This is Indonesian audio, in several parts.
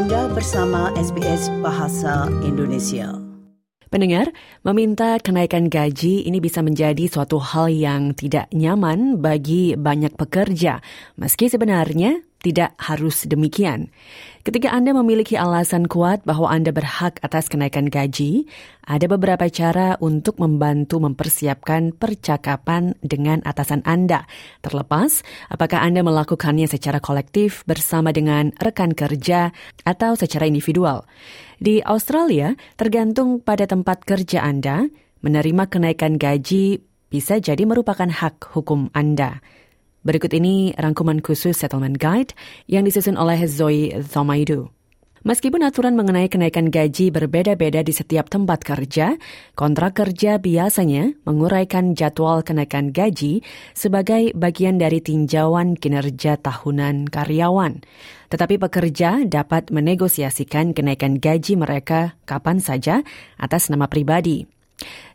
Anda bersama SBS Bahasa Indonesia. Pendengar, meminta kenaikan gaji ini bisa menjadi suatu hal yang tidak nyaman bagi banyak pekerja, meski sebenarnya tidak harus demikian. Ketika Anda memiliki alasan kuat bahwa Anda berhak atas kenaikan gaji, ada beberapa cara untuk membantu mempersiapkan percakapan dengan atasan Anda. Terlepas apakah Anda melakukannya secara kolektif bersama dengan rekan kerja atau secara individual. Di Australia, tergantung pada tempat kerja Anda, menerima kenaikan gaji bisa jadi merupakan hak hukum Anda. Berikut ini rangkuman khusus Settlement Guide yang disusun oleh Zoe Thomaidu. Meskipun aturan mengenai kenaikan gaji berbeda-beda di setiap tempat kerja, kontrak kerja biasanya menguraikan jadwal kenaikan gaji sebagai bagian dari tinjauan kinerja tahunan karyawan. Tetapi pekerja dapat menegosiasikan kenaikan gaji mereka kapan saja atas nama pribadi.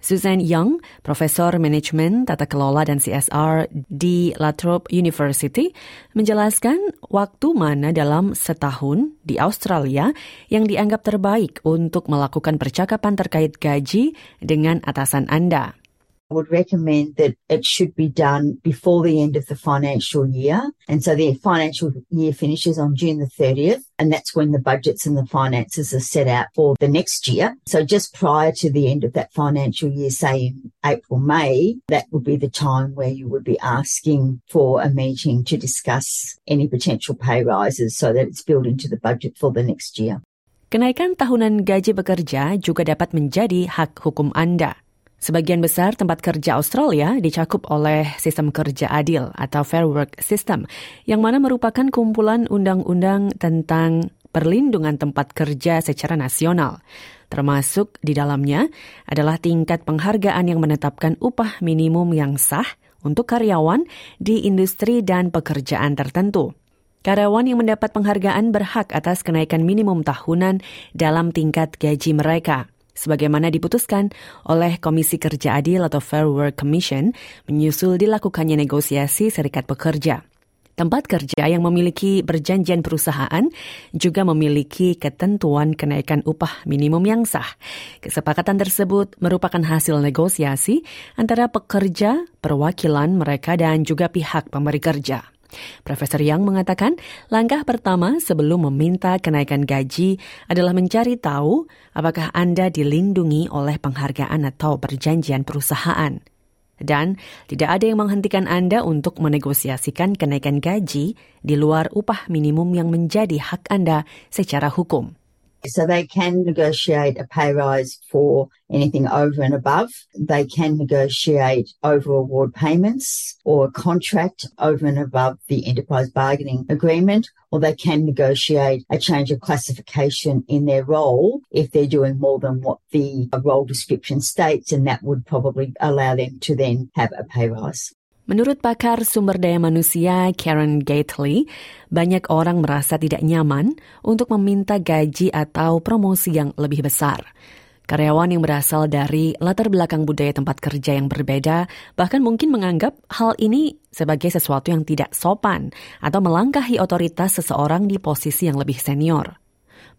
Susan Young, Profesor Manajemen Tata Kelola dan CSR di La Trobe University, menjelaskan waktu mana dalam setahun di Australia yang dianggap terbaik untuk melakukan percakapan terkait gaji dengan atasan Anda. Would recommend that it should be done before the end of the financial year. And so the financial year finishes on June the 30th, and that's when the budgets and the finances are set out for the next year. So just prior to the end of that financial year, say in April, May, that would be the time where you would be asking for a meeting to discuss any potential pay rises so that it's built into the budget for the next year. Kenaikan tahunan gaji bekerja juga dapat menjadi hak hukum Anda. Sebagian besar tempat kerja Australia dicakup oleh sistem kerja adil atau Fair Work System, yang mana merupakan kumpulan undang-undang tentang perlindungan tempat kerja secara nasional. Termasuk di dalamnya adalah tingkat penghargaan yang menetapkan upah minimum yang sah untuk karyawan di industri dan pekerjaan tertentu. Karyawan yang mendapat penghargaan berhak atas kenaikan minimum tahunan dalam tingkat gaji mereka sebagaimana diputuskan oleh Komisi Kerja Adil atau Fair Work Commission menyusul dilakukannya negosiasi serikat pekerja. Tempat kerja yang memiliki perjanjian perusahaan juga memiliki ketentuan kenaikan upah minimum yang sah. Kesepakatan tersebut merupakan hasil negosiasi antara pekerja, perwakilan mereka, dan juga pihak pemberi kerja. Profesor Yang mengatakan langkah pertama sebelum meminta kenaikan gaji adalah mencari tahu apakah Anda dilindungi oleh penghargaan atau perjanjian perusahaan. Dan tidak ada yang menghentikan Anda untuk menegosiasikan kenaikan gaji di luar upah minimum yang menjadi hak Anda secara hukum. So they can negotiate a pay rise for anything over and above. They can negotiate over award payments or a contract over and above the enterprise bargaining agreement, or they can negotiate a change of classification in their role if they're doing more than what the role description states, and that would probably allow them to then have a pay rise. Menurut pakar sumber daya manusia Karen Gately, banyak orang merasa tidak nyaman untuk meminta gaji atau promosi yang lebih besar. Karyawan yang berasal dari latar belakang budaya tempat kerja yang berbeda bahkan mungkin menganggap hal ini sebagai sesuatu yang tidak sopan atau melangkahi otoritas seseorang di posisi yang lebih senior.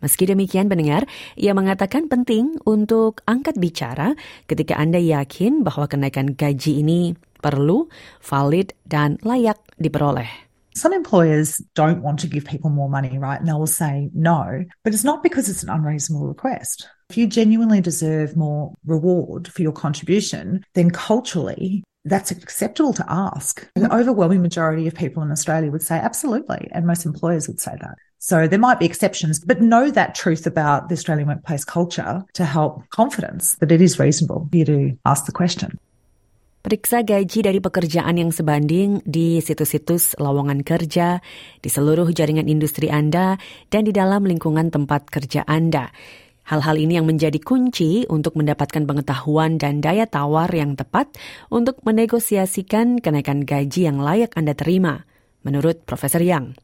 Meski demikian pendengar, ia mengatakan penting untuk angkat bicara ketika Anda yakin bahwa kenaikan gaji ini perlu, valid, dan layak diperoleh. Some employers don't want to give people more money, right? And they will say no, but it's not because it's an unreasonable request. If you genuinely deserve more reward for your contribution, then culturally, that's acceptable to ask. The mm-hmm. overwhelming majority of people in Australia would say absolutely, and most employers would say that. So there might be exceptions, but know that truth about the Australian workplace culture to help confidence that it is reasonable for you to ask the question. Periksa gaji dari pekerjaan yang sebanding di situs-situs lowongan kerja, di seluruh jaringan industri Anda, dan di dalam lingkungan tempat kerja Anda. Hal-hal ini yang menjadi kunci untuk mendapatkan pengetahuan dan daya tawar yang tepat untuk menegosiasikan kenaikan gaji yang layak Anda terima menurut Profesor Yang.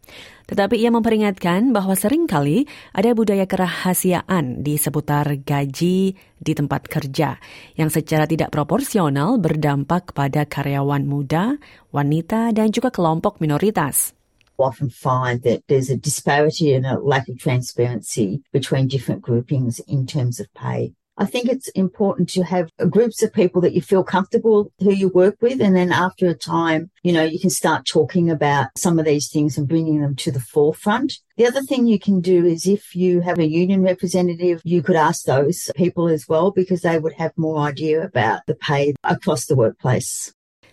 Tetapi ia memperingatkan bahwa sering kali ada budaya kerahasiaan di seputar gaji di tempat kerja yang secara tidak proporsional berdampak pada karyawan muda, wanita, dan juga kelompok minoritas. often find that there's a disparity and a lack of transparency between different groupings in terms of pay. I think it's important to have groups of people that you feel comfortable who you work with. And then after a time, you know, you can start talking about some of these things and bringing them to the forefront. The other thing you can do is if you have a union representative, you could ask those people as well because they would have more idea about the pay across the workplace.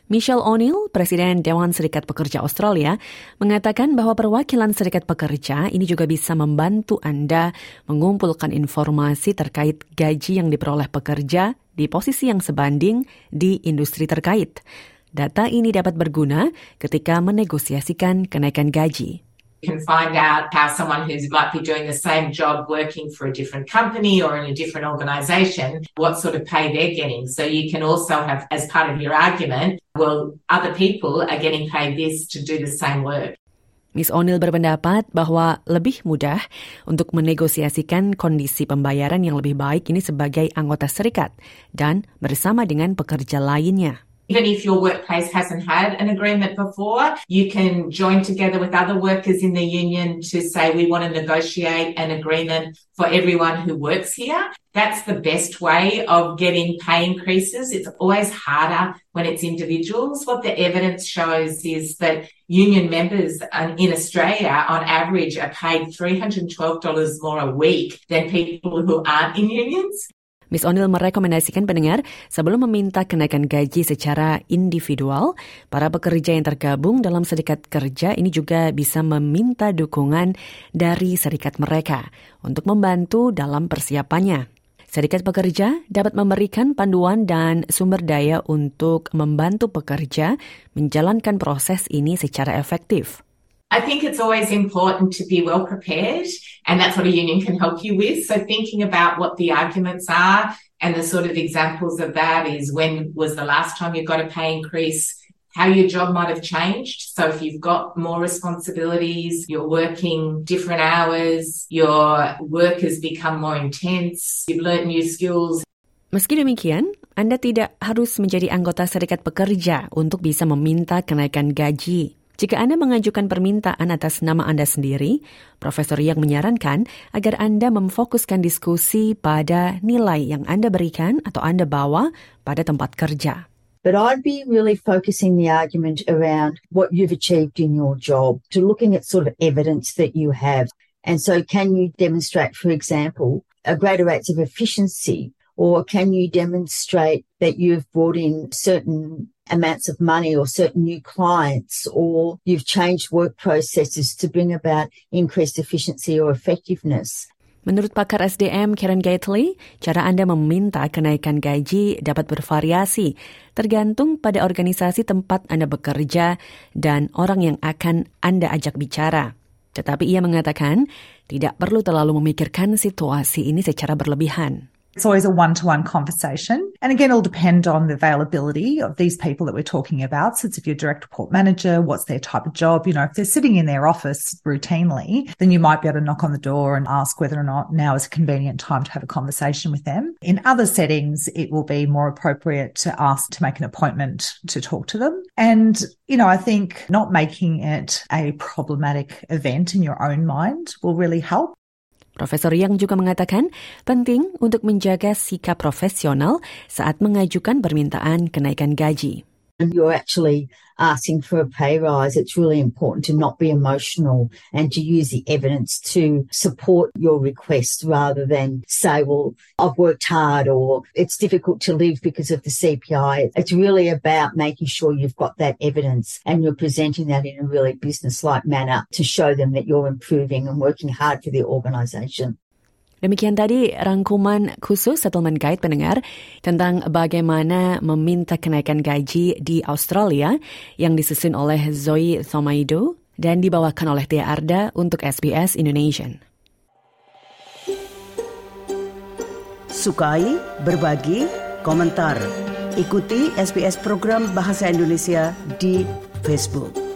Michelle O'Neill, Presiden Dewan Serikat Pekerja Australia, mengatakan bahwa perwakilan serikat pekerja ini juga bisa membantu Anda mengumpulkan informasi terkait gaji yang diperoleh pekerja di posisi yang sebanding di industri terkait. Data ini dapat berguna ketika menegosiasikan kenaikan gaji. Can find out how someone who might be doing the same job working for a different company or in a different organization, what sort of pay they're getting. So you can also have, as part of your argument, well, other people are getting paid this to do the same work. Miss O'Neill berpendapat bahwa lebih mudah untuk menegosiasikan kondisi pembayaran yang lebih baik ini sebagai anggota serikat dan bersama dengan pekerja lainnya. Even if your workplace hasn't had an agreement before, you can join together with other workers in the union to say we want to negotiate an agreement for everyone who works here. That's the best way of getting pay increases. It's always harder when it's individuals. What the evidence shows is that union members uh, in Australia, on average, are paid $312 more a week than people who aren't in unions. Miss O'Neill merekomendasikan pendengar sebelum meminta kenaikan gaji secara individual, para pekerja yang tergabung dalam serikat kerja ini juga bisa meminta dukungan dari serikat mereka untuk membantu dalam persiapannya. Serikat pekerja dapat memberikan panduan dan sumber daya untuk membantu pekerja menjalankan proses ini secara efektif. I think it's always important to be well prepared, and that's what a union can help you with. So, thinking about what the arguments are and the sort of examples of that is when was the last time you got a pay increase, how your job might have changed. So, if you've got more responsibilities, you're working different hours, your work has become more intense, you've learned new skills. Meski demikian, Anda tidak harus menjadi anggota serikat pekerja untuk bisa meminta kenaikan gaji. Jika Anda mengajukan permintaan atas nama Anda sendiri, Profesor Yang menyarankan agar Anda memfokuskan diskusi pada nilai yang Anda berikan atau Anda bawa pada tempat kerja. But I'd be really focusing the argument around what you've achieved in your job, to looking at sort of evidence that you have. And so can you demonstrate, for example, a greater rates of efficiency or can you demonstrate that you've brought in certain amounts of money or certain new clients or you've changed work processes to bring about increased efficiency or effectiveness? Menurut pakar SDM Karen Gately, cara Anda meminta kenaikan gaji dapat bervariasi tergantung pada organisasi tempat Anda bekerja dan orang yang akan Anda ajak bicara. Tetapi ia mengatakan tidak perlu terlalu memikirkan situasi ini secara berlebihan. It's always a one to one conversation. And again, it'll depend on the availability of these people that we're talking about. So if you're direct report manager, what's their type of job? You know, if they're sitting in their office routinely, then you might be able to knock on the door and ask whether or not now is a convenient time to have a conversation with them. In other settings, it will be more appropriate to ask to make an appointment to talk to them. And, you know, I think not making it a problematic event in your own mind will really help. Profesor Yang juga mengatakan penting untuk menjaga sikap profesional saat mengajukan permintaan kenaikan gaji. You're actually asking for a pay rise, it's really important to not be emotional and to use the evidence to support your request rather than say, well, I've worked hard or it's difficult to live because of the CPI. It's really about making sure you've got that evidence and you're presenting that in a really business-like manner to show them that you're improving and working hard for the organisation. Demikian tadi rangkuman khusus Settlement Guide pendengar tentang bagaimana meminta kenaikan gaji di Australia yang disusun oleh Zoe Thomaido dan dibawakan oleh Tia Arda untuk SBS Indonesian. Sukai, berbagi, komentar. Ikuti SBS program Bahasa Indonesia di Facebook.